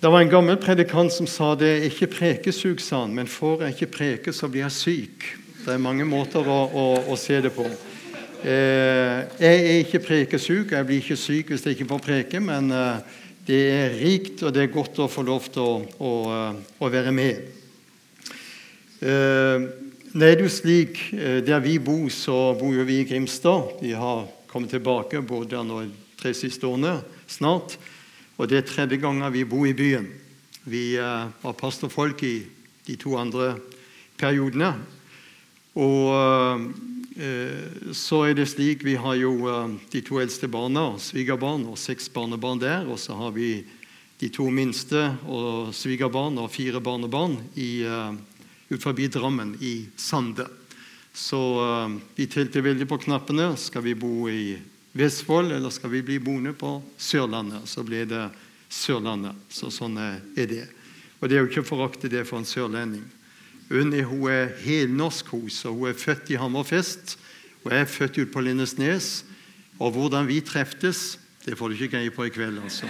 Det var en gammel predikant som sa det er ikke prekesug, sa han, men får jeg ikke preke, så blir jeg syk. Det er mange måter å, å, å se det på. Eh, jeg er ikke prekesug, jeg blir ikke syk hvis jeg ikke får preke, men eh, det er rikt, og det er godt å få lov til å, å, eh, å være med. Eh, det er jo slik, eh, Der vi bor, så bor jo vi i Grimstad. Vi har kommet tilbake både de tre siste årene snart. Og det er tredje gangen vi bor i byen. Vi uh, var pastorfolk i de to andre periodene. Og uh, så er det slik Vi har jo uh, de to eldste barna, svigerbarn, og seks barnebarn der. Og så har vi de to minste og svigerbarn og fire barnebarn i, ut forbi Drammen, i Sande. Så vi telte veldig på knappene. Skal vi bo i Vestfold, eller skal vi bli boende på Sørlandet? Så ble det Sørlandet. Så sånn er det. Og det er jo ikke å forakte det for en sørlending. Unni hun er helnorsk, hun, så hun er født i Hammerfest. Og jeg er født ute på Lindesnes. Og hvordan vi treftes, det får du ikke greie på i kveld, altså.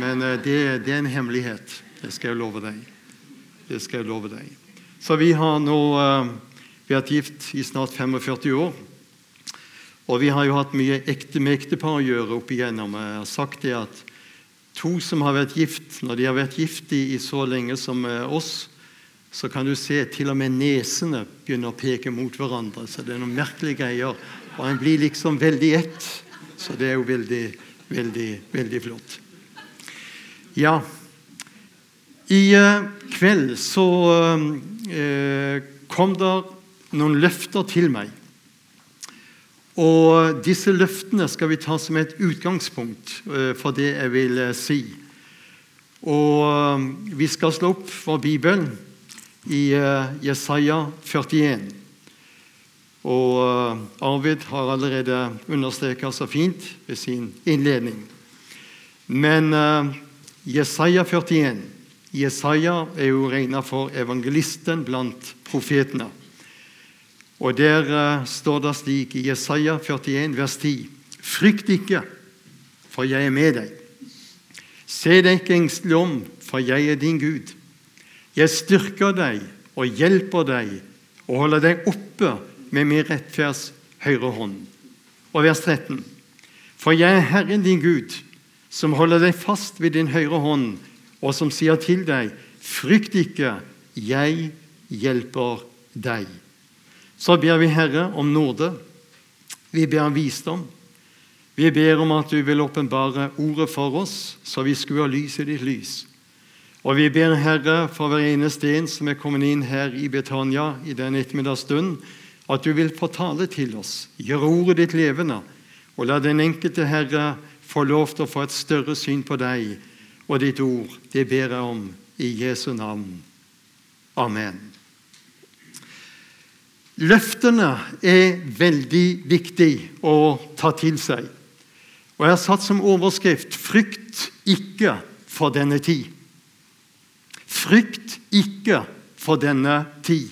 Men uh, det, det, er en hemmelighet. Det skal jeg love deg. Det skal jeg love deg. Så vi har nå uh, vært gift i snart 45 år. Og vi har jo hatt mye ekte med ektepar å gjøre opp igjennom. Jeg har sagt det at to som har vært gift, når de har vært gift i, så lenge som eh, oss, så kan du se til og med nesene begynner å peke mot hverandre. Så det er noen merkelige greier. Og en blir liksom veldig ett. Så det er jo veldig, veldig, veldig flott. Ja, i uh, kveld så uh, kom der noen løfter til meg. Og Disse løftene skal vi ta som et utgangspunkt eh, for det jeg vil eh, si. Og eh, Vi skal slå opp for Bibelen i Jesaja 41. Og Arvid har allerede understreket så fint ved sin innledning. Men Jesaja 41 Jesaja er jo regna for evangelisten blant profetene. Og Der uh, står det slik i Jesaja 41, vers 10.: Frykt ikke, for jeg er med deg. Se deg ikke engstelig om, for jeg er din Gud. Jeg styrker deg og hjelper deg og holder deg oppe med min rettferds høyre hånd. Og vers 13.: For jeg er Herren din Gud, som holder deg fast ved din høyre hånd, og som sier til deg:" Frykt ikke, jeg hjelper deg. Så ber vi, Herre, om nåde. Vi ber om visdom. Vi ber om at du vil åpenbare ordet for oss, så vi skuer lys i ditt lys. Og vi ber, Herre, for hver eneste en som er kommet inn her i Betania i den ettermiddagsstunden, at du vil få tale til oss, gjøre ordet ditt levende, og la den enkelte Herre få lov til å få et større syn på deg og ditt ord. Det ber jeg om i Jesu navn. Amen. Løftene er veldig viktig å ta til seg. Og Jeg har satt som overskrift 'Frykt ikke for denne tid'. Frykt ikke for denne tid.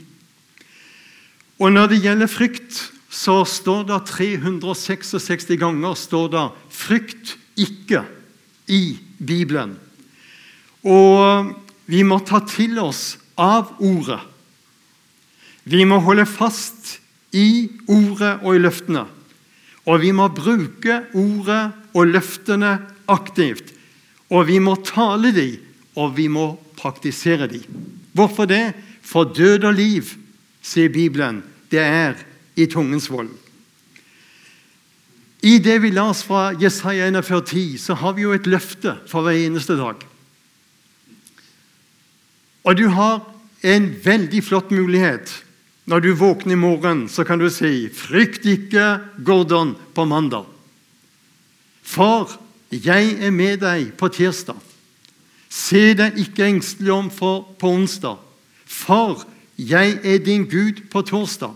Og Når det gjelder frykt, så står det 366 ganger står det 'frykt ikke' i Bibelen. Og vi må ta til oss av ordet. Vi må holde fast i ordet og i løftene. Og vi må bruke ordet og løftene aktivt. Og vi må tale dem, og vi må praktisere dem. Hvorfor det? For død og liv, sier Bibelen, det er i tungens vold. I det vi las fra Jesaja 41,10, så har vi jo et løfte for hver eneste dag. Og du har en veldig flott mulighet når du våkner i morgen, så kan du si 'Frykt ikke, Gordon, på mandag'. For jeg er med deg på tirsdag. Se deg ikke engstelig om for på onsdag. For jeg er din Gud på torsdag.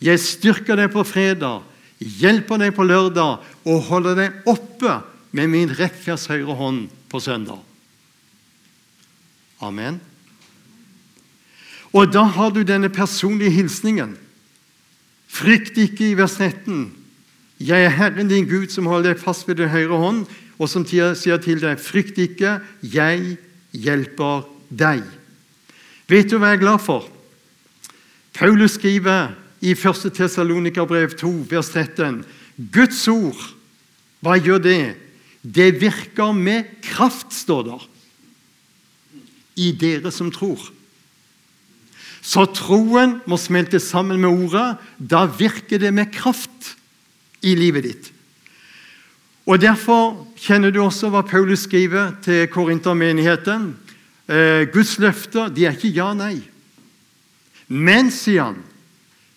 Jeg styrker deg på fredag, hjelper deg på lørdag og holder deg oppe med min rekkers høyre hånd på søndag. Amen. Og da har du denne personlige hilsningen. Frykt ikke i vers 13. Jeg er Herren din Gud som holder deg fast ved din høyre hånd, og som sier til deg 'Frykt ikke, jeg hjelper deg'. Vet du hva jeg er glad for? Paulus skriver i 1. Tessalonika-brev 2, vers 13.: Guds ord, hva gjør det? Det virker med kraft, står der, i dere som tror. Så troen må smelte sammen med ordet. Da virker det med kraft i livet ditt. Og Derfor kjenner du også hva Paulus skriver til korintermenigheten. Eh, Guds løfter de er ikke ja-nei. Men, sier han,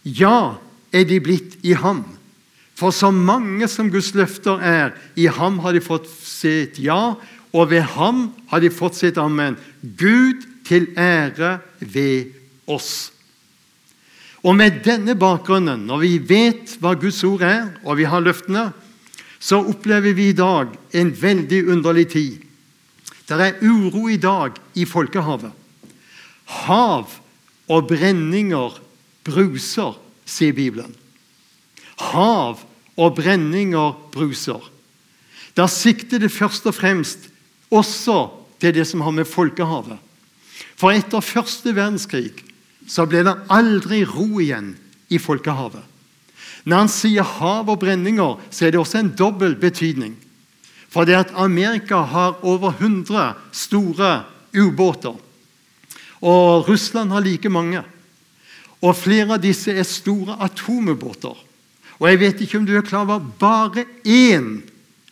ja er de blitt i ham. For så mange som Guds løfter er, i ham har de fått sitt ja, og ved ham har de fått sitt amen. Gud til ære ved oss. Og med denne bakgrunnen, når vi vet hva Guds ord er, og vi har løftene, så opplever vi i dag en veldig underlig tid. Det er uro i dag i folkehavet. Hav og brenninger bruser, sier Bibelen. Hav og brenninger bruser. Da sikter det først og fremst også til det som har med folkehavet. For etter første verdenskrig så ble det aldri ro igjen i folkehavet. Når han sier hav og brenninger, så er det også en dobbel betydning. For det at Amerika har over 100 store ubåter, og Russland har like mange. Og flere av disse er store atomubåter. Og jeg vet ikke om du er klar over bare én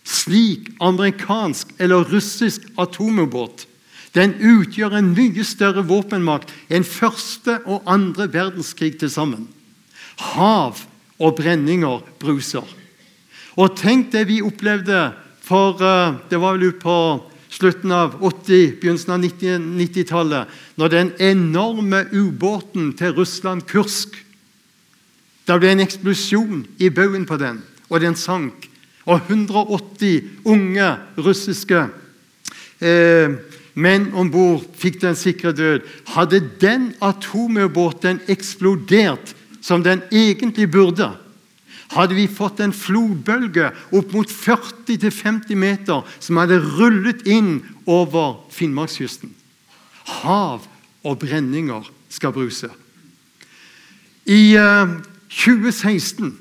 slik amerikansk eller russisk atomubåt den utgjør en mye større våpenmakt enn første og andre verdenskrig til sammen. Hav og brenninger bruser. Og tenk det vi opplevde for uh, Det var vel på slutten av 80-, begynnelsen av 90-tallet, når den enorme ubåten til Russland, Kursk Det ble en eksplosjon i baugen på den, og den sank. Og 180 unge russiske eh, menn om bord fikk den sikre død. Hadde den atomubåten eksplodert som den egentlig burde, hadde vi fått en flodbølge opp mot 40-50 meter som hadde rullet inn over Finnmarkskysten. Hav og brenninger skal bruse. I uh, eh, 2016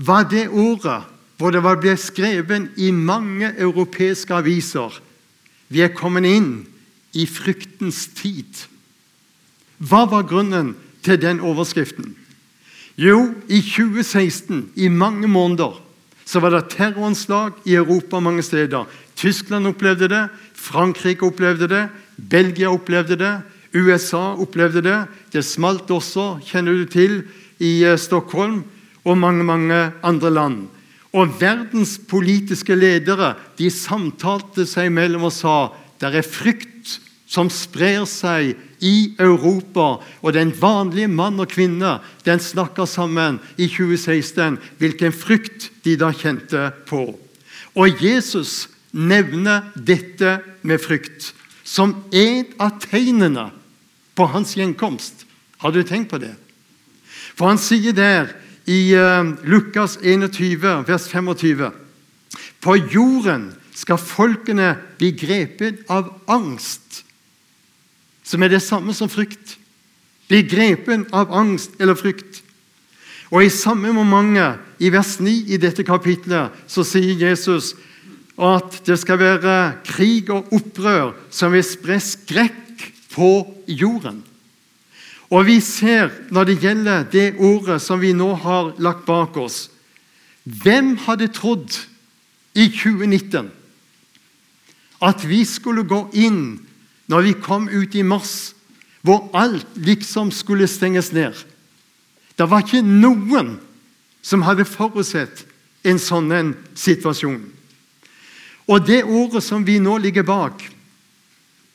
var det året hvor det ble skrevet i mange europeiske aviser vi er kommet inn i fryktens tid. Hva var grunnen til den overskriften? Jo, i 2016, i mange måneder, så var det terroranslag i Europa mange steder. Tyskland opplevde det, Frankrike opplevde det, Belgia opplevde det, USA opplevde det. Det smalt også, kjenner du til, i eh, Stockholm og mange, mange andre land. Og verdens politiske ledere de samtalte seg mellom og sa det er frykt som sprer seg i Europa. Og den vanlige mann og kvinne den snakker sammen i 2016 hvilken frykt de da kjente på. Og Jesus nevner dette med frykt som en av tegnene på hans gjenkomst. Har du tenkt på det? For han sier der i uh, Lukas 21, vers 25. På jorden skal folkene bli grepet av angst, som er det samme som frykt. Bli grepet av angst eller frykt. Og I samme momentet, i vers 9 i dette kapitlet, så sier Jesus at det skal være krig og opprør som vil spre skrekk på jorden. Og vi ser, når det gjelder det ordet som vi nå har lagt bak oss Hvem hadde trodd i 2019 at vi skulle gå inn når vi kom ut i mars, hvor alt liksom skulle stenges ned? Det var ikke noen som hadde forutsett en sånn en situasjon. Og det ordet som vi nå ligger bak,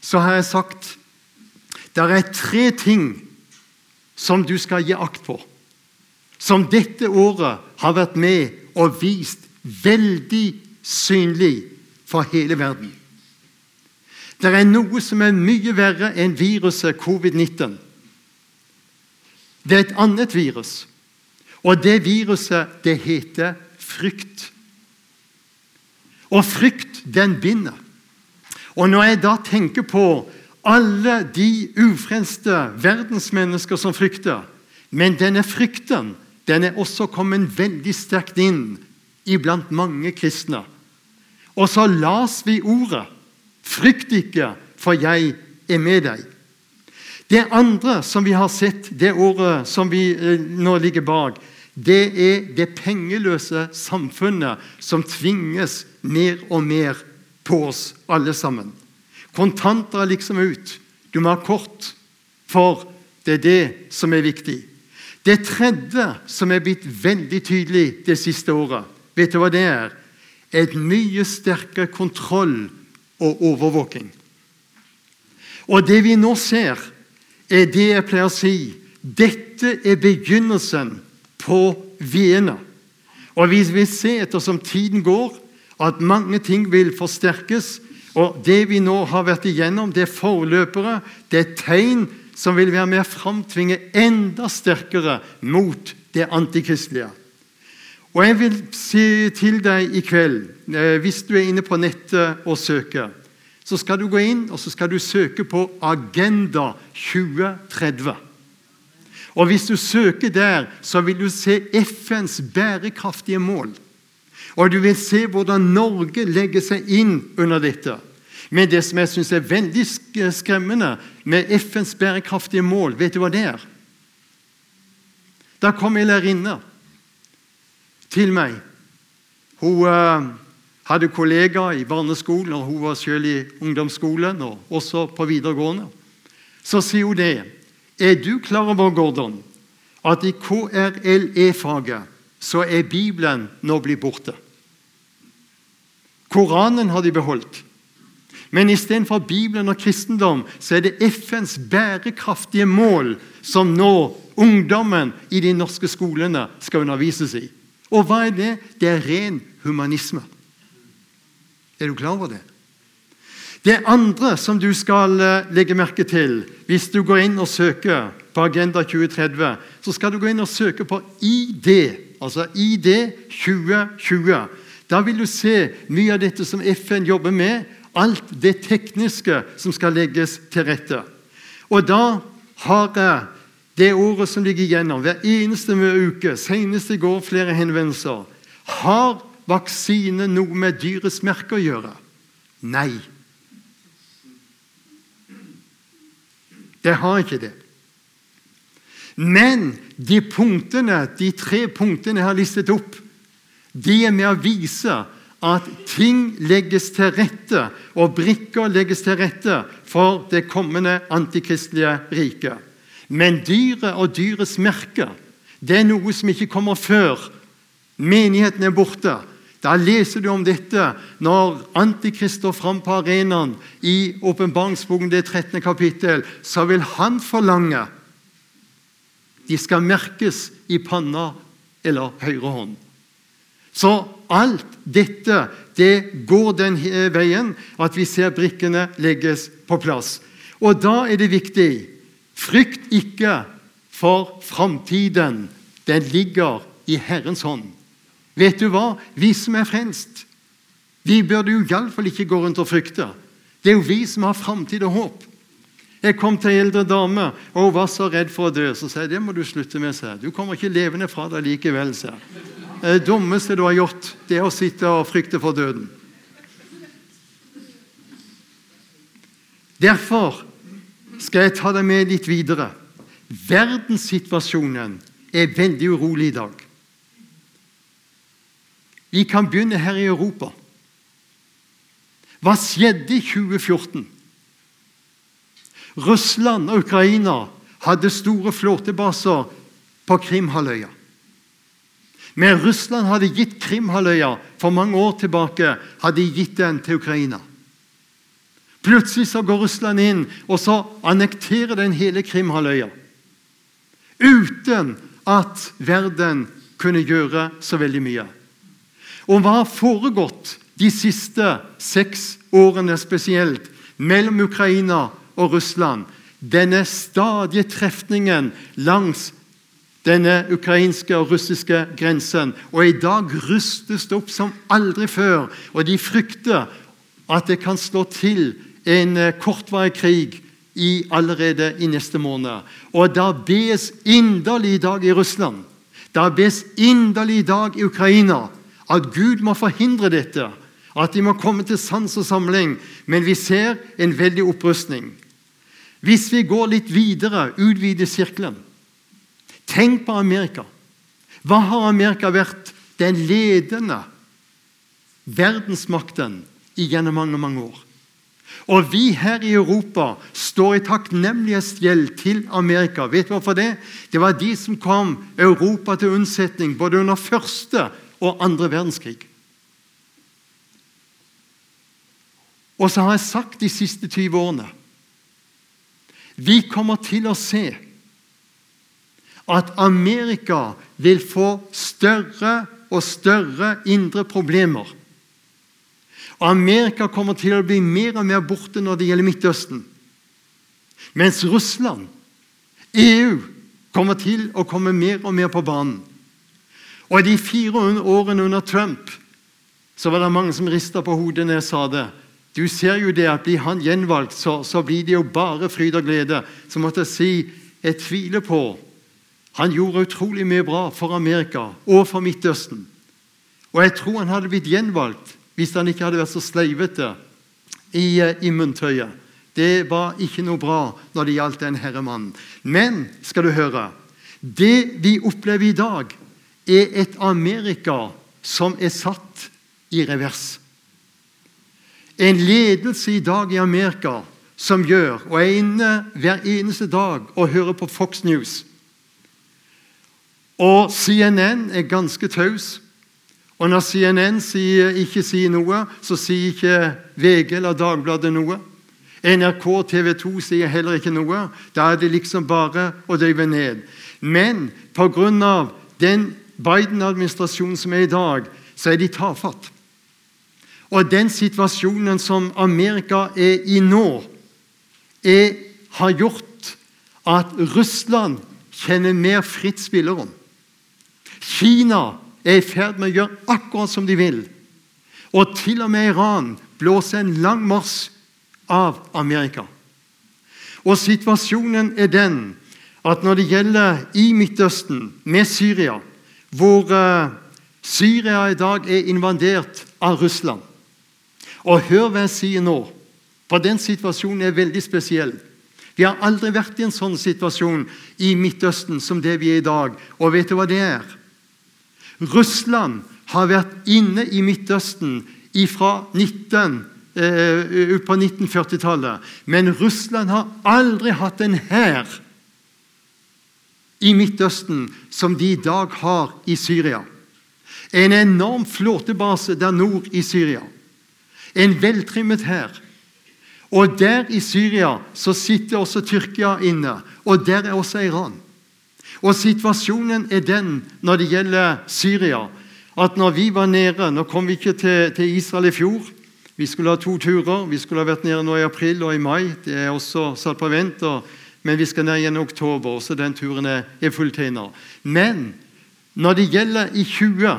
så har jeg sagt det er tre ting som du skal gi akt på, som dette året har vært med og vist veldig synlig for hele verden. Det er noe som er mye verre enn viruset covid-19. Det er et annet virus, og det viruset det heter frykt. Og frykt, den binder. Og når jeg da tenker på alle de ufrelste verdensmennesker som frykter, men denne frykten den er også kommet veldig sterkt inn iblant mange kristne. Og så las vi ordet 'Frykt ikke, for jeg er med deg'. Det andre som vi har sett, det året som vi eh, nå ligger bak, det er det pengeløse samfunnet som tvinges mer og mer på oss alle sammen. Kontanter er liksom ut. Du må ha kort, for det er det som er viktig. Det tredje som er blitt veldig tydelig det siste året, vet du hva det er? Et mye sterkere kontroll og overvåking. Og det vi nå ser, er det jeg pleier å si dette er begynnelsen på Vienna. Og vi vil se ettersom tiden går, at mange ting vil forsterkes. Og det vi nå har vært igjennom, det er forløpere, det er tegn som vil være med å framtvinge enda sterkere mot det antikristelige. Og jeg vil si til deg i kveld, eh, hvis du er inne på nettet og søker så skal du gå inn og så skal du søke på Agenda 2030. Og Hvis du søker der, så vil du se FNs bærekraftige mål. Og du vil se hvordan Norge legger seg inn under dette. Men det som jeg syns er veldig skremmende med FNs bærekraftige mål, vet du hva det er? Da kom ei lærerinne til meg. Hun uh, hadde kollegaer i barneskolen, og hun var selv i ungdomsskolen og også på videregående. Så sier hun det. Er du klar over, Gordon, at i KRLE-faget så er Bibelen nå blitt borte? Koranen har de beholdt. Men istedenfor Bibelen og kristendom så er det FNs bærekraftige mål som nå ungdommen i de norske skolene skal undervises i. Og hva er det? Det er ren humanisme. Er du klar over det? Det andre som du skal eh, legge merke til hvis du går inn og søker på Agenda 2030, så skal du gå inn og søke på ID, altså ID 2020. Da vil du se mye av dette som FN jobber med, alt det tekniske som skal legges til rette. Og da har jeg det året som ligger igjennom, hver eneste uke, senest i går flere henvendelser Har vaksine noe med dyrets merke å gjøre? Nei. Det har ikke det. Men de punktene, de tre punktene jeg har listet opp, de er med å vise at ting legges til rette, og brikker legges til rette for det kommende antikristelige riket. Men dyret og dyrets merke det er noe som ikke kommer før menigheten er borte. Da leser du om dette når Antikrist står fram på arenaen i åpenbaringsboken, det 13. kapittel. Så vil han forlange De skal merkes i panna eller høyre hånd. Så alt dette det går den veien at vi ser brikkene legges på plass. Og da er det viktig Frykt ikke for framtiden. Den ligger i Herrens hånd. Vet du hva? Vi som er frelst, vi burde jo iallfall ikke gå rundt og frykte. Det er jo vi som har framtid og håp. Jeg kom til ei eldre dame, og hun var så redd for å dø. Så sa jeg det må du slutte med. seg. Du kommer ikke levende fra det likevel. sa Det dummeste du har gjort, det er å sitte og frykte for døden. Derfor skal jeg ta deg med litt videre. Verdenssituasjonen er veldig urolig i dag. Vi kan begynne her i Europa. Hva skjedde i 2014? Russland og Ukraina hadde store flåtebaser på Krimhalvøya. Men Russland hadde gitt Krimhalvøya for mange år tilbake hadde de gitt den til Ukraina. Plutselig så går Russland inn og så annekterer den hele Krimhalvøya. Uten at verden kunne gjøre så veldig mye. Og hva har foregått de siste seks årene spesielt mellom Ukraina og Russland? Denne stadige trefningen langs denne ukrainske og russiske grensen. Og i dag rustes det opp som aldri før, og de frykter at det kan slå til en eh, kortvarig krig i, allerede i neste måned. Og da bes inderlig i dag i Russland, da bes inderlig i dag i Ukraina at Gud må forhindre dette, at de må komme til sans og samling. Men vi ser en veldig opprustning. Hvis vi går litt videre, utvider sirkelen Tenk på Amerika. Hva har Amerika vært? Den ledende verdensmakten gjennom mange, mange år. Og vi her i Europa står i takknemlighetsgjeld til Amerika. Vet du hvorfor det? Det var de som kom Europa til unnsetning både under første og andre verdenskrig. Og så har jeg sagt de siste 20 årene Vi kommer til å se at Amerika vil få større og større indre problemer. Amerika kommer til å bli mer og mer borte når det gjelder Midtøsten. Mens Russland, EU, kommer til å komme mer og mer på banen. Og I de fire årene under Trump så var det mange som rista på hodet når jeg sa det. Du ser jo det at Blir han gjenvalgt, så, så blir det jo bare fryd og glede. Så måtte jeg si jeg tviler på han gjorde utrolig mye bra for Amerika og for Midtøsten. Og jeg tror han hadde blitt gjenvalgt hvis han ikke hadde vært så sleivete i, eh, i munntøyet. Det var ikke noe bra når det gjaldt den herremannen. Men skal du høre det vi opplever i dag, er et Amerika som er satt i revers. En ledelse i dag i Amerika som gjør, og er inne hver eneste dag og hører på Fox News og CNN er ganske taus. Og når CNN sier, ikke sier noe, så sier ikke VG eller Dagbladet noe. NRK TV 2 sier heller ikke noe. Da er det liksom bare å døyve ned. Men pga. den Biden-administrasjonen som er i dag, så er de tafatt. Og den situasjonen som Amerika er i nå, er, har gjort at Russland kjenner mer fritt spillerom. Kina er i ferd med å gjøre akkurat som de vil. Og til og med Iran blåser en lang marsj av Amerika. Og situasjonen er den at når det gjelder i Midtøsten, med Syria, hvor uh, Syria i dag er invadert av Russland Og hør hva jeg sier nå, for den situasjonen er veldig spesiell. Vi har aldri vært i en sånn situasjon i Midtøsten som det vi er i dag. Og vet du hva det er? Russland har vært inne i Midtøsten fra 19, eh, på 1940-tallet. Men Russland har aldri hatt en hær i Midtøsten som de i dag har i Syria. En enorm flåtebase der nord i Syria. En veltrimmet hær. Og der i Syria så sitter også Tyrkia inne, og der er også Iran. Og Situasjonen er den når det gjelder Syria, at når vi var nede Nå kom vi ikke til, til Israel i fjor. Vi skulle ha to turer. Vi skulle ha vært nede nå i april og i mai. Det er også satt på vent. Men vi skal ned igjen i oktober, så den turen er, er fulltegna. Men når det gjelder i 20,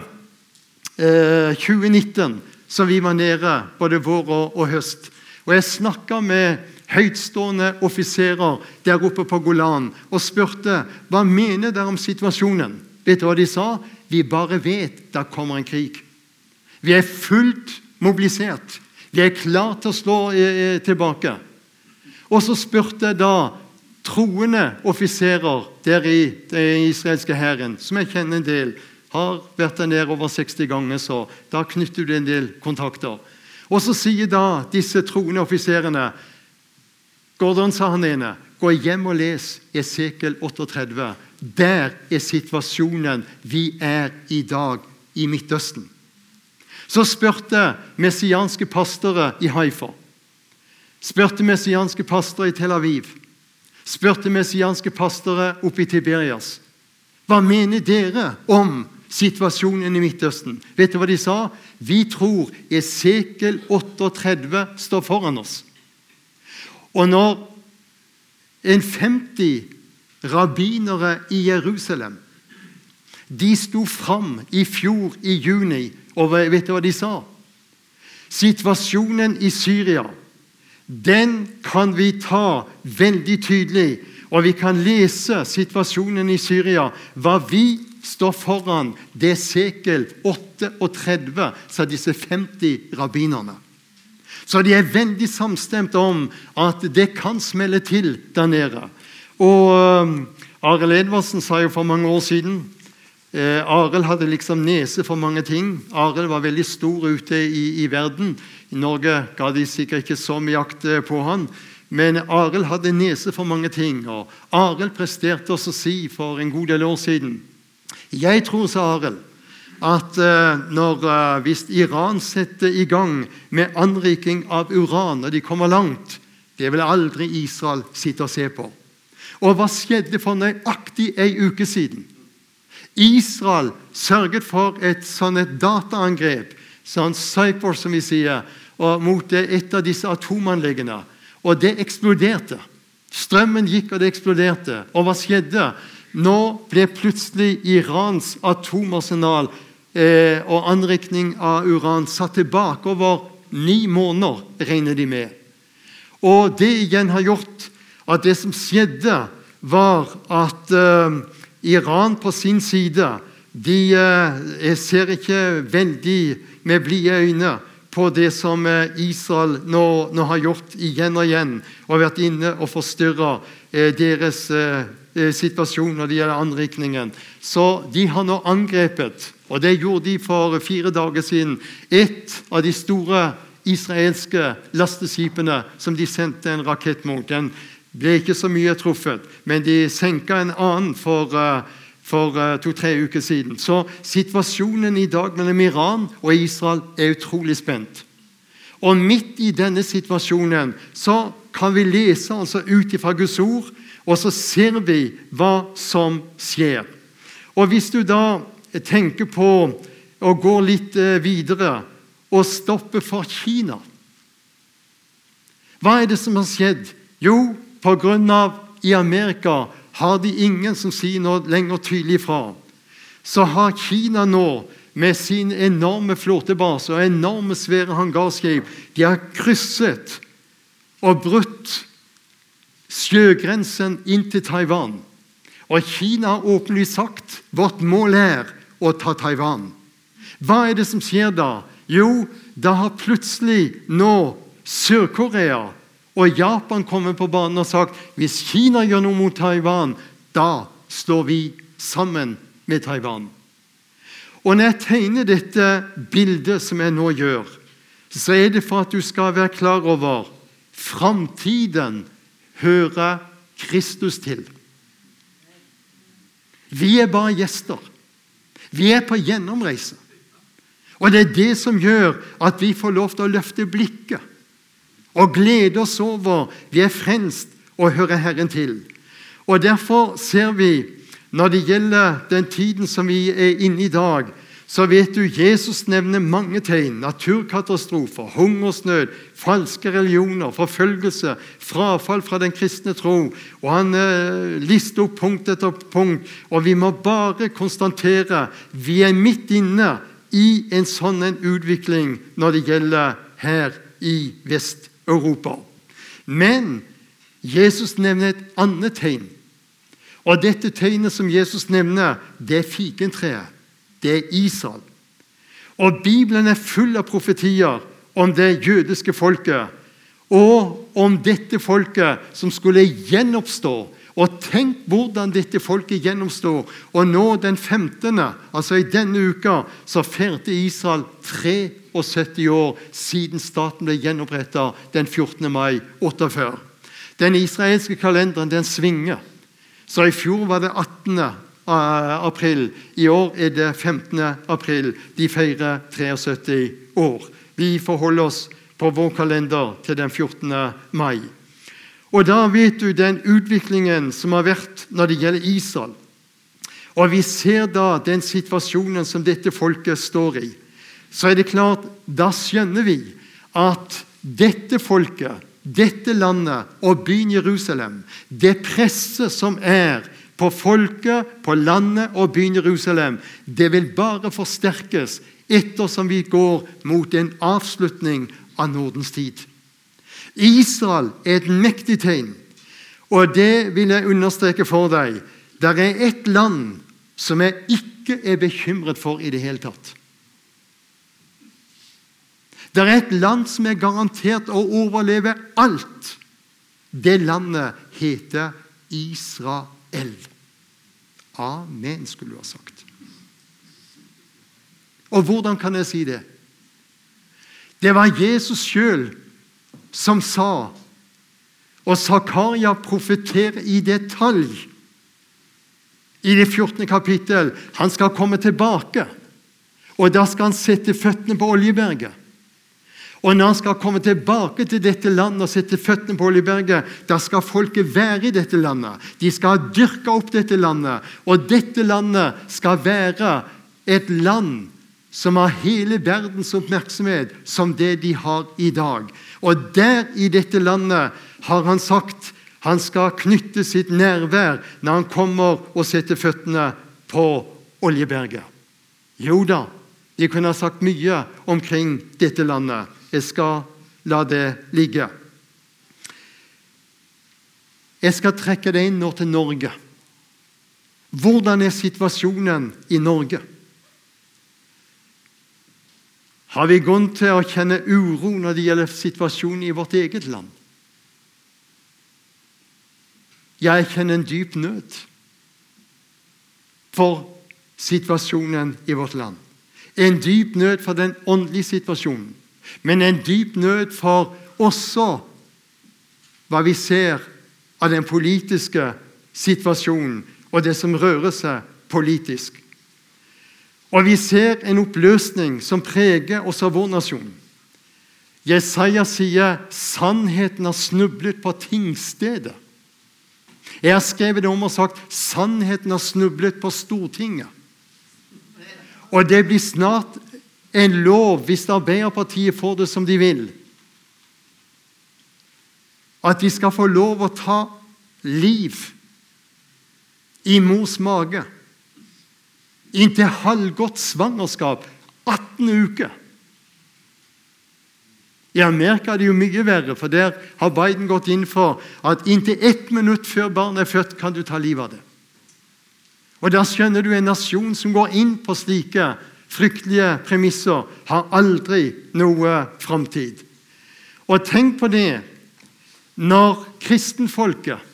eh, 2019, som vi var nede både vår og, og høst Og jeg snakka med høytstående offiserer der oppe på Golan og spurte hva mener dere om situasjonen. Vet du hva de sa? Vi bare vet det kommer en krig. Vi er fullt mobilisert. Vi er klare til å slå eh, eh tilbake. Og så spurte da troende offiserer der i den israelske hæren, som jeg kjenner en del, har vært der nede over 60 ganger, så da knytter du en del kontakter. Og så sier da disse troende offiserene Gordon sa han ene, gå hjem og les Esekel 38. Der er situasjonen vi er i dag i Midtøsten. Så spurte messianske pastorer i Haifa, spurte messianske pastorer i Tel Aviv, spurte messianske pastorer oppe i Tiberias. Hva mener dere om situasjonen i Midtøsten? Vet du hva de sa? Vi tror Esekel 38 står foran oss. Og når en 50 rabbinere i Jerusalem De sto fram i fjor i juni, og vet du hva de sa? Situasjonen i Syria den kan vi ta veldig tydelig. Og vi kan lese situasjonen i Syria. Hva vi står foran det sekel 38, sa disse 50 rabbinerne. Så de er veldig samstemte om at det kan smelle til der nede. Og um, Arild Edvardsen sa jo for mange år siden eh, Arild hadde liksom nese for mange ting. Arild var veldig stor ute i, i verden. I Norge ga de sikkert ikke så mye jakt eh, på han. Men Arild hadde nese for mange ting. og Arild presterte oss å si for en god del år siden Jeg tror, sa Arild, at uh, når, uh, hvis Iran setter i gang med anriking av uran og de kommer langt, det vil aldri Israel sitte og se på. Og hva skjedde for nøyaktig ei uke siden? Israel sørget for et sånn et dataangrep, sånn cypher, som vi sier, mot et av disse atomanleggene. Og det eksploderte. Strømmen gikk, og det eksploderte. Og hva skjedde? Nå ble plutselig Irans atomarsenal eh, og anrikning av uran satt tilbake over ni måneder, regner de med. Og det igjen har gjort at det som skjedde, var at uh, Iran på sin side de uh, ser ikke veldig med blide øyne på det som Israel nå, nå, har gjort igjen og igjen, og vært inne og forstyrra deres situasjon når det gjelder anrikningen. Så de har nå angrepet, og det gjorde de for fire dager siden, et av de store israelske lasteskipene som de sendte en rakett mot. Den ble ikke så mye truffet, men de senka en annen for, eh, for eh, to-tre uker siden. Så situasjonen i dag mellom Iran og Israel er utrolig spent. Og midt i denne situasjonen så kan vi lese altså ut fra Guds ord, og så ser vi hva som skjer. Og Hvis du da tenker på å gå litt eh, videre og stoppe for Kina Hva er det som har skjedd? Jo, Pga. i Amerika har de ingen som sier noe lenger tydelig fra. Så har Kina nå, med sin enorme flåtebase og enorme svære hangarskip, de har krysset og brutt sjøgrensen inn til Taiwan. Og Kina har åpenlyst sagt vårt mål er å ta Taiwan. Hva er det som skjer da? Jo, da har plutselig nå Sør-Korea og Japan kommet på banen og sagt hvis Kina gjør noe mot Taiwan, da står vi sammen med Taiwan. Og Når jeg tegner dette bildet som jeg nå gjør, så er det for at du skal være klar over framtiden hører Kristus til. Vi er bare gjester. Vi er på gjennomreise. Og det er det som gjør at vi får lov til å løfte blikket og glede oss over vi er frelst og hører Herren til. Og Derfor ser vi, når det gjelder den tiden som vi er inne i i dag, så vet du Jesus nevner mange tegn. Naturkatastrofer, hungersnød, falske religioner, forfølgelse, frafall fra den kristne tro. Og Han eh, lister opp punkt etter punkt. Og vi må bare konstatere vi er midt inne i en sånn en utvikling når det gjelder her i Vest-Europa. Men Jesus nevner et annet tegn. Og Dette tegnet som Jesus nevner, det er fikentreet. Det er Israel. Og Bibelen er full av profetier om det jødiske folket. Og om dette folket som skulle gjenoppstå. Og tenk hvordan dette folket gjennomstår. Og nå den 15., altså i denne uka, så feirte Israel 73 år siden staten ble gjenoppretta den 14. mai 48. Den israelske kalenderen den svinger. Så I fjor var det 18. april. I år er det 15. april. De feirer 73 år. Vi forholder oss på vår kalender til den 14. mai. Og Da vet du den utviklingen som har vært når det gjelder Israel. Og Vi ser da den situasjonen som dette folket står i så er det klart, da skjønner vi at dette folket, dette landet og byen Jerusalem, det presset som er på folket, på landet og byen Jerusalem, det vil bare forsterkes ettersom vi går mot en avslutning av Nordens tid. Israel er et mektig tegn, og det vil jeg understreke for deg. Det er ett land som jeg ikke er bekymret for i det hele tatt. Det er et land som er garantert å overleve alt. Det landet heter Israel. Amen, skulle du ha sagt. Og hvordan kan jeg si det? Det var Jesus sjøl som sa, og Zakaria profeterer i detalj i det 14. kapittel. Han skal komme tilbake, og da skal han sette føttene på Oljeberget. Og når han skal komme tilbake til dette landet og sette føttene på Oljeberget, da skal folket være i dette landet. De skal dyrke opp dette landet. Og dette landet skal være et land som har hele verdens oppmerksomhet som det de har i dag. Og der i dette landet har han sagt han skal knytte sitt nærvær når han kommer og setter føttene på Oljeberget. Jo da, de kunne ha sagt mye omkring dette landet. Jeg skal la det ligge. Jeg skal trekke det inn nå til Norge. Hvordan er situasjonen i Norge? Har vi grunn til å kjenne uro når det gjelder situasjonen i vårt eget land? Jeg kjenner en dyp nød for situasjonen i vårt land. En dyp nød for den åndelige situasjonen, men en dyp nød for også hva vi ser av den politiske situasjonen og det som rører seg politisk. Og vi ser en oppløsning som preger også vår nasjon. Jesaja sier 'sannheten har snublet på tingstedet'. Jeg har skrevet det om og sagt 'sannheten har snublet på Stortinget'. Og det blir snart en lov, hvis Arbeiderpartiet får det som de vil, at de skal få lov å ta liv i mors mage inntil halvgodt svangerskap 18 uker. I Amerika er det jo mye verre, for der har Biden gått inn for at inntil ett minutt før barnet er født, kan du ta livet av det. Og Da skjønner du en nasjon som går inn på slike fryktelige premisser, har aldri noe framtid. Og tenk på det når kristenfolket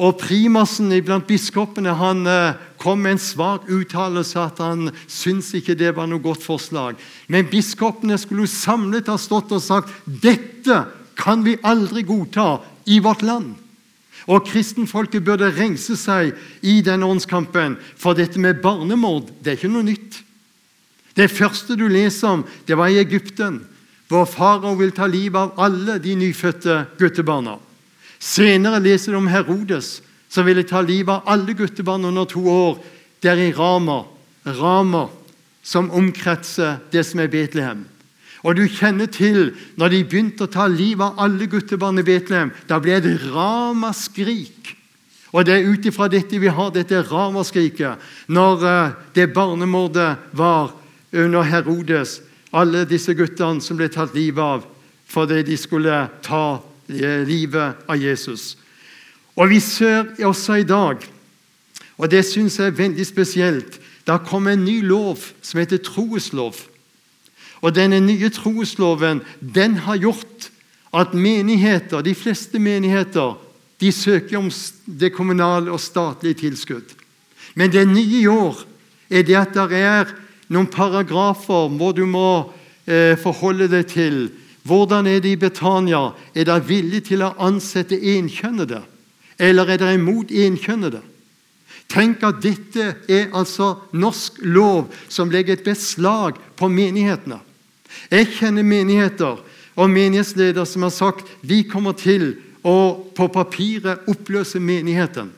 og primassen blant biskopene han eh, kom med en svak uttalelse at han syntes ikke det var noe godt forslag. Men biskopene skulle samlet ha stått og sagt dette kan vi aldri godta i vårt land. Og kristenfolket burde rense seg i denne åndskampen, for dette med barnemord det er ikke noe nytt. Det første du leser om, det var i Egypten, hvor farao vil ta livet av alle de nyfødte guttebarna. Senere leser du om Herodes, som ville ta livet av alle guttebarn under to år Det er i Rama, Rama som omkretser det som er Betlehem. Og du kjenner til når de begynte å ta livet av alle guttebarn i Betlehem. Da ble det ramaskrik. Og det er ut ifra dette vi har dette ramaskriket. Når uh, det barnemordet var under Herodes, alle disse guttene som ble tatt livet av fordi de skulle ta livet av Jesus. Og Vi ser også i dag, og det syns jeg er veldig spesielt Det har kommet en ny lov som heter troeslov. Og Denne nye troesloven den har gjort at menigheter, de fleste menigheter de søker om det kommunale og statlige tilskudd. Men det nye i år er det at det er noen paragrafer hvor du må eh, forholde deg til hvordan er det i Betania? Er dere villige til å ansette enkjønnede, eller er dere imot enkjønnede? Tenk at dette er altså norsk lov som legger et beslag på menighetene. Jeg kjenner menigheter og menighetsledere som har sagt vi kommer til å på papiret oppløse menigheten,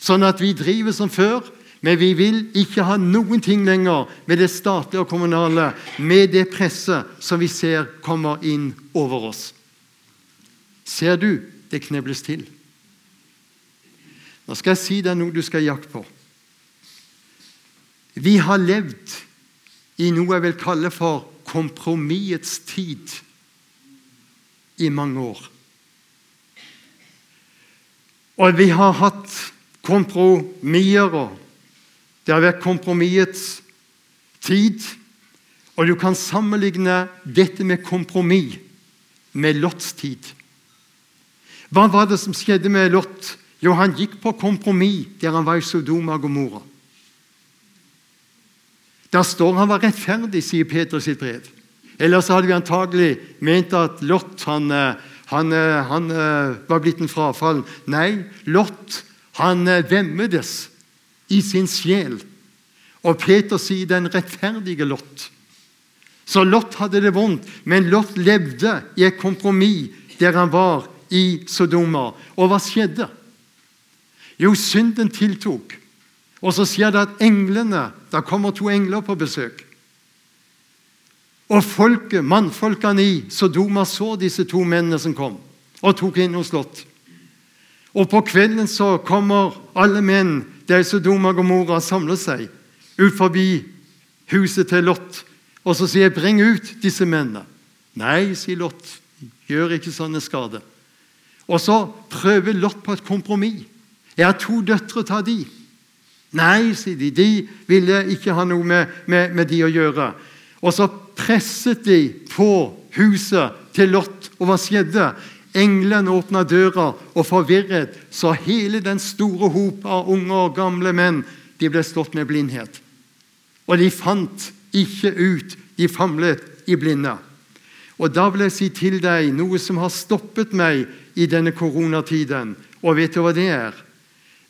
sånn at vi driver som før, men vi vil ikke ha noen ting lenger med det statlige og kommunale, med det presset som vi ser kommer inn over oss. Ser du det knebles til? Nå skal jeg si deg noe du skal jakte på. Vi har levd i noe jeg vil kalle for kompromissets tid i mange år. Og vi har hatt kompromisser, og det har vært kompromissets tid. Og du kan sammenligne dette med kompromiss med Lots tid. Hva var det som skjedde med Lot? Jo, han gikk på kompromiss der han var i Sodoma og Gomorra. Der står han var rettferdig, sier Peter sitt brev. Ellers hadde vi antagelig ment at Lot han, han, han var blitt en frafall. Nei, Lot han vemmedes i sin sjel. Og Peter sier den rettferdige Lot. Så Lot hadde det vondt, men Lot levde i et kompromiss der han var i Sodoma. Og hva skjedde? Jo, synden tiltok. Og så skjer det at englene Da kommer to engler på besøk. Og folket, mannfolkene i Sodoma så disse to mennene som kom, og tok inn hos Lot. Og på kvelden så kommer alle menn der Sodoma og Gomorra samler seg ut forbi huset til Lot. Og så sier jeg, 'Bring ut disse mennene'. Nei, sier Lot. Gjør ikke sånne skader. Og så prøver Lot på et kompromiss. 'Jeg har to døtre, ta de'. Nei, sier de. De ville ikke ha noe med, med, med de å gjøre. Og så presset de på huset til Lot, og hva skjedde? Engelen åpna døra, og forvirret så hele den store hop av unge og gamle menn de ble slått med blindhet. Og de fant ikke ut. De famlet i blinde. Og Da vil jeg si til deg noe som har stoppet meg i denne koronatiden. Og vet du hva det er?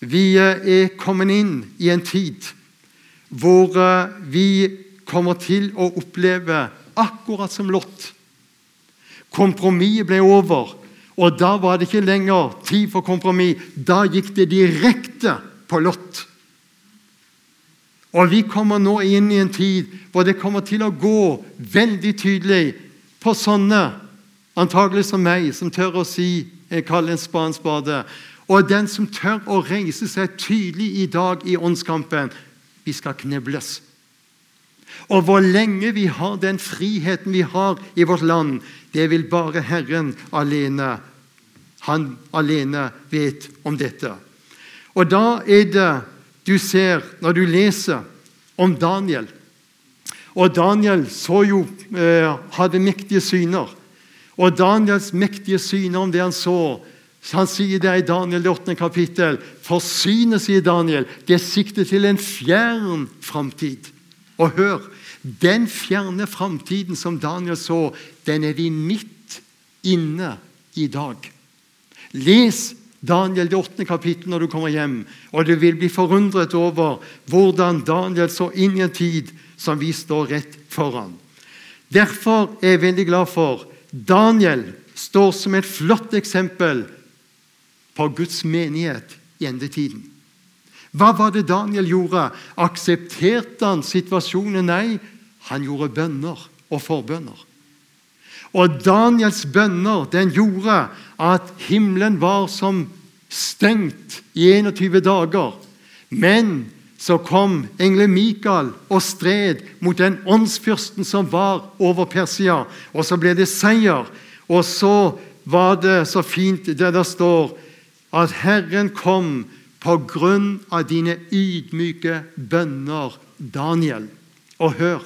Vi er kommet inn i en tid hvor eh, vi kommer til å oppleve akkurat som Lot. Kompromisset ble over, og da var det ikke lenger tid for kompromiss. Da gikk det direkte på Lot. Og Vi kommer nå inn i en tid hvor det kommer til å gå veldig tydelig på sånne, antagelig som meg, som tør å si jeg kaller en spade en spade, og den som tør å reise seg tydelig i dag i åndskampen vi skal knebles. Og hvor lenge vi har den friheten vi har i vårt land, det vil bare Herren alene. Han alene vet om dette. Og da er det du ser når du leser om Daniel. Og Daniel så jo, eh, hadde mektige syner. Og Daniels mektige syner om det han så, han sier det i Daniel 8. kapittel. For synet, sier Daniel, det sikter til en fjern framtid. Og hør, den fjerne framtiden som Daniel så, den er vi midt inne i dag. Les Daniel det åttende kapittel når du kommer hjem, og du vil bli forundret over hvordan Daniel så inn i en tid som vi står rett foran. Derfor er jeg veldig glad for Daniel står som et flott eksempel på Guds menighet i endetiden. Hva var det Daniel gjorde? Aksepterte han situasjonen? Nei, han gjorde bønner og forbønner. Og Daniels bønner den gjorde at himmelen var som stengt i 21 dager. Men så kom engelen Mikael og stred mot den åndsfyrsten som var over Persia. Og så ble det seier. Og så var det så fint det der står at Herren kom på grunn av dine ydmyke bønner, Daniel. Og hør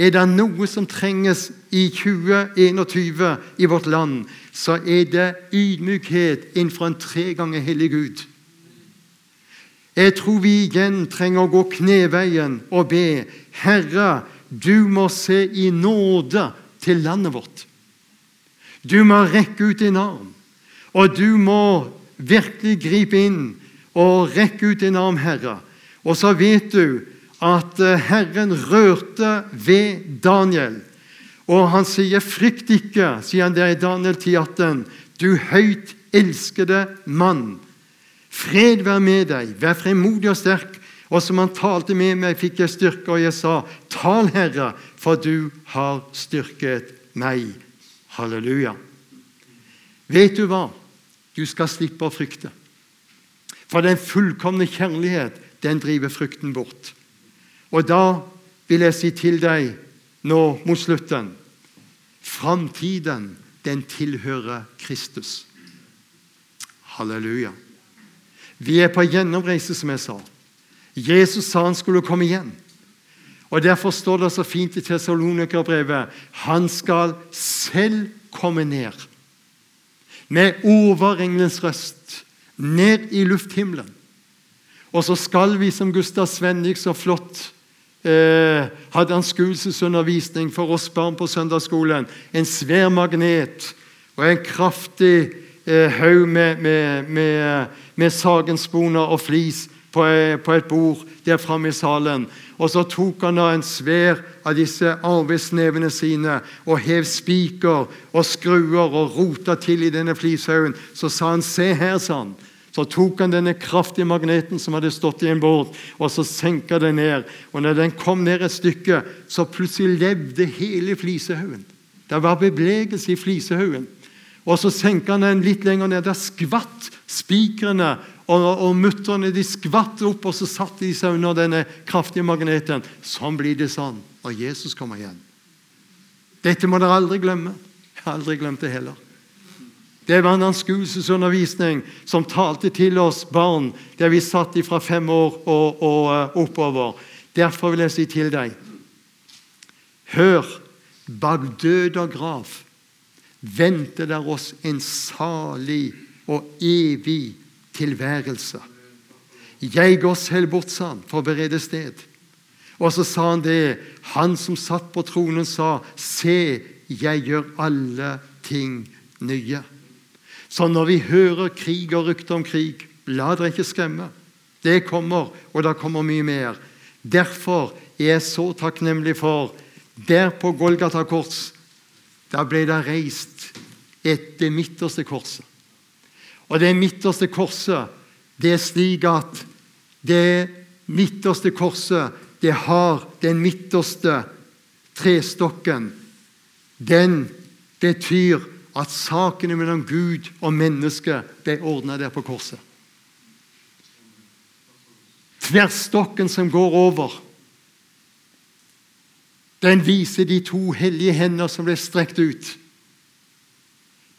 Er det noe som trenges i 2021 i vårt land, så er det ydmykhet innenfor en tre ganger hellig Gud. Jeg tror vi igjen trenger å gå kneveien og be Herre, du må se i nåde til landet vårt. Du må rekke ut din arm, og du må virkelig gripe inn og rekke ut din arm, Herre. Og så vet du at eh, Herren rørte ved Daniel. Og han sier, 'Frykt ikke', sier han der i Daniel 10,18, 'du høyt elskede mann'. Fred være med deg, vær fremodig og sterk. Og som han talte med meg, fikk jeg styrke, og jeg sa, Tal, Herre, for du har styrket meg. Halleluja. Vet du hva? Du skal slippe å frykte. For den fullkomne kjærlighet, den driver frykten bort. Og da vil jeg si til deg nå mot slutten Framtiden, den tilhører Kristus. Halleluja. Vi er på gjennomreise, som jeg sa. Jesus sa han skulle komme igjen. Og Derfor står det så fint i Tessalonikerbrevet han skal selv komme ned med overenglens røst ned i lufthimmelen. Og så skal vi, som Gustav Svennik så flott eh, hadde anskuelsesundervisning for oss barn på søndagsskolen, en svær magnet og en kraftig eh, haug med, med, med, med sagensponer og flis på, eh, på et bord der framme i salen. Og så tok han da en svær av disse arbeidsnevene sine og hev spiker og skruer og rota til i denne flishaugen. Så sa han 'se her', sa han. Så tok han denne kraftige magneten som hadde stått i en båt, og så senka den ned. Og når den kom ned et stykke, så plutselig levde hele flisehaugen. Det var bevegelse i flisehaugen. Og så senka han den litt lenger ned. Der skvatt spikrene og, og mutterne de skvatt opp, og så satte de seg under denne kraftige magneten. Sånn blir det sånn når Jesus kommer igjen. Dette må dere aldri glemme. Jeg har aldri glemt det heller. Det var en anskuelsesundervisning som talte til oss barn der vi satt fra fem år og, og uh, oppover. Derfor vil jeg si til deg Hør, bak død og grav venter der oss en salig og evig tilværelse. Jeg går selv bort, sa han, for å berede sted. Og så sa han det. Han som satt på tronen, sa, Se, jeg gjør alle ting nye. Så når vi hører krig og rykter om krig, la dere ikke skremme. Det kommer, og det kommer mye mer. Derfor er jeg så takknemlig for Der på Golgata kors, da ble det reist et det midterste korset. Og det midterste korset, det er slik at det midterste korset, det har den midterste trestokken. Den betyr at sakene mellom Gud og mennesket ble ordna der på korset. Tverrstokken som går over, den viser de to hellige hender som ble strekt ut.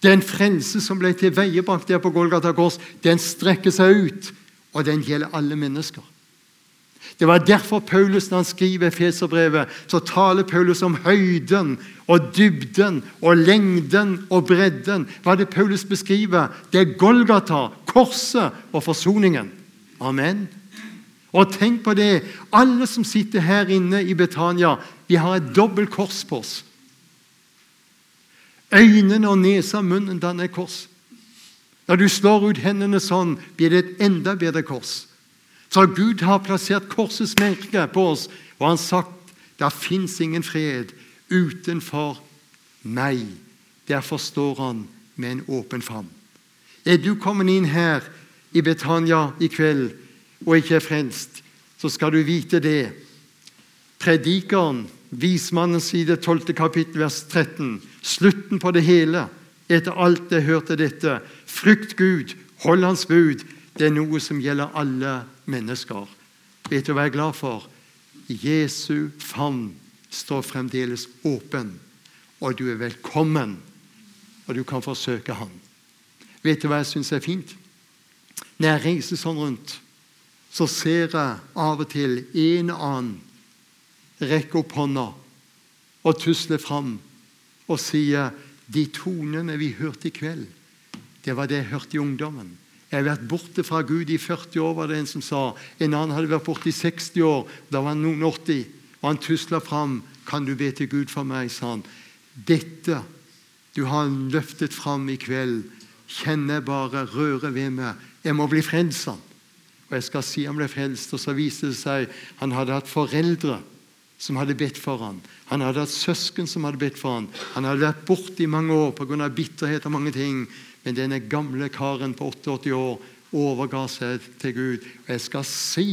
Den frelse som ble tilveiebakt der på Golgata kors, den strekker seg ut, og den gjelder alle mennesker. Det var derfor Paulus, når han skriver Feserbrevet, så taler Paulus om høyden og dybden og lengden og bredden. Hva er det Paulus beskriver? Det er Golgata, korset og forsoningen. Amen. Og tenk på det, alle som sitter her inne i Betania, vi har et dobbelt kors på oss. Øynene og nesa og munnen danner kors. Når du slår ut hendene sånn, blir det et enda bedre kors. Så Gud har plassert korsets merke på oss, og han sagt det fins ingen fred utenfor meg. Derfor står han med en åpen favn. Er du kommet inn her i Betania i kveld og ikke er frelst, så skal du vite det. Predikeren vismannens side 12. kapittel, vers 13. Slutten på det hele. Etter alt jeg hørte dette. Frykt Gud, hold Hans bud. Det er noe som gjelder alle mennesker. Vet du hva jeg er glad for? Jesu favn står fremdeles åpen, og du er velkommen, og du kan forsøke Han. Vet du hva jeg syns er fint? Når jeg reiser sånn rundt, så ser jeg av og til en og annen rekke opp hånda og tusler fram og sier de tonene vi hørte i kveld, det var det jeg hørte i ungdommen. Jeg har vært borte fra Gud i 40 år, var det en som sa. En annen hadde vært borte i 60 år. Da var han noen 80. Og han tusla fram. 'Kan du be til Gud for meg?' sa han. 'Dette du har løftet fram i kveld, kjenner jeg bare rører ved meg. Jeg må bli frelst.' Og jeg skal si han ble frelst. Og så viste det seg han hadde hatt foreldre som hadde bedt for ham. Han hadde hatt søsken som hadde bedt for ham. Han hadde vært borte i mange år pga. bitterhet og mange ting. Men denne gamle karen på 88 år overga seg til Gud. Og jeg skal si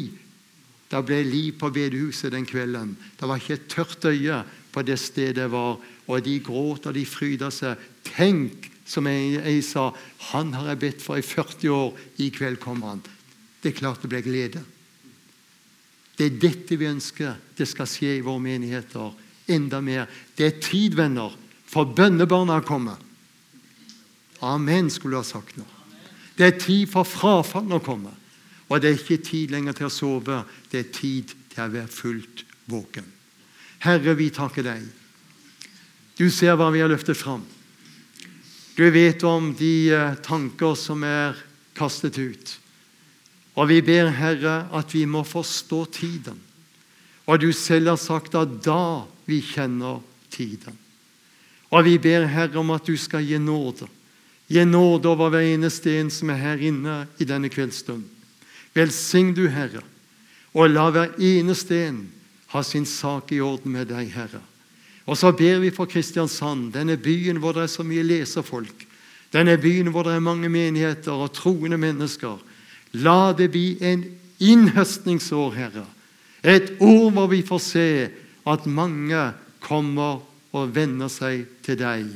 det ble liv på bedehuset den kvelden. Det var ikke et tørt øye på det stedet jeg var. Og de gråt og de fryda seg. Tenk, som jeg, sa, han har jeg bedt for i 40 år. I kveld kommer han. Det er klart det ble glede. Det er dette vi ønsker det skal skje i våre menigheter. Enda mer. Det er tid, venner, for bønnebarna kommer. Amen, skulle du ha sagt nå. Det er tid for frafall å komme. Og det er ikke tid lenger til å sove. Det er tid til å være fullt våken. Herre, vi takker deg. Du ser hva vi har løftet fram. Du vet om de eh, tanker som er kastet ut. Og vi ber, Herre, at vi må forstå tiden. Og du selv har sagt at da vi kjenner tiden. Og vi ber, Herre, om at du skal gi nåde. Gi nåde over hver eneste en som er her inne i denne kveldsstund. Velsign du, Herre, og la hver eneste en ha sin sak i orden med deg, Herre. Og så ber vi for Kristiansand, denne byen hvor det er så mye leserfolk, denne byen hvor det er mange menigheter og troende mennesker. La det bli en innhøstningsår, Herre. Et år hvor vi får se at mange kommer og venner seg til deg.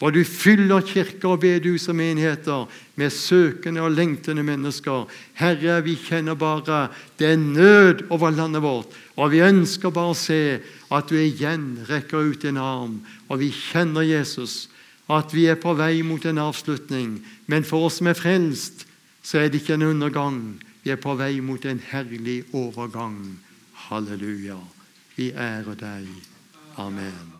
Hvor du fyller kirker og bedehus og menigheter med søkende og lengtende mennesker. Herre, vi kjenner bare det er nød over landet vårt. Og vi ønsker bare å se at du igjen rekker ut en arm. Og vi kjenner Jesus, at vi er på vei mot en avslutning. Men for oss som er frelst, så er det ikke en undergang. Vi er på vei mot en herlig overgang. Halleluja. Vi ærer deg. Amen.